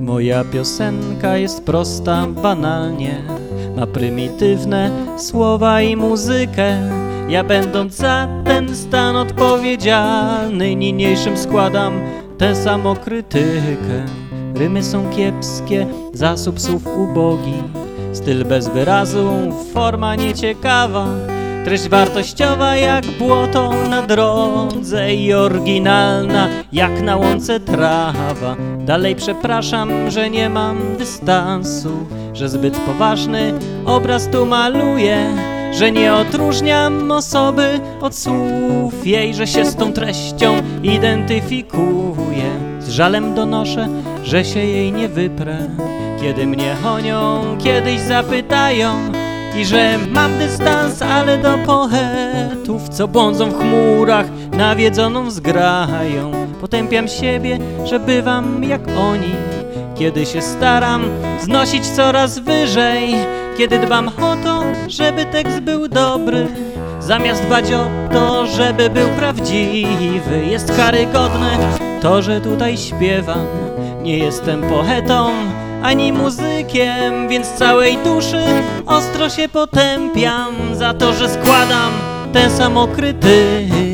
Moja piosenka jest prosta, banalnie. Ma prymitywne słowa i muzykę. Ja będąc za ten stan odpowiedzialny Niniejszym składam tę samokrytykę Rymy są kiepskie, zasób słów ubogi Styl bez wyrazu, forma nieciekawa Treść wartościowa jak błoto na drodze i oryginalna jak na łące trawa. Dalej przepraszam, że nie mam dystansu, że zbyt poważny obraz tu maluję, że nie odróżniam osoby od słów jej, że się z tą treścią identyfikuję. Z żalem donoszę, że się jej nie wyprę, kiedy mnie honią, kiedyś zapytają, i że mam dystans, ale do poetów, co błądzą w chmurach, nawiedzoną zgrają. Potępiam siebie, że bywam jak oni, kiedy się staram znosić coraz wyżej, kiedy dbam o to, żeby tekst był dobry. Zamiast dbać o to, żeby był prawdziwy, jest karygodne to, że tutaj śpiewam. Nie jestem poetą, ani muzykiem, więc całej duszy ostro się potępiam za to, że składam tę samokrytykę.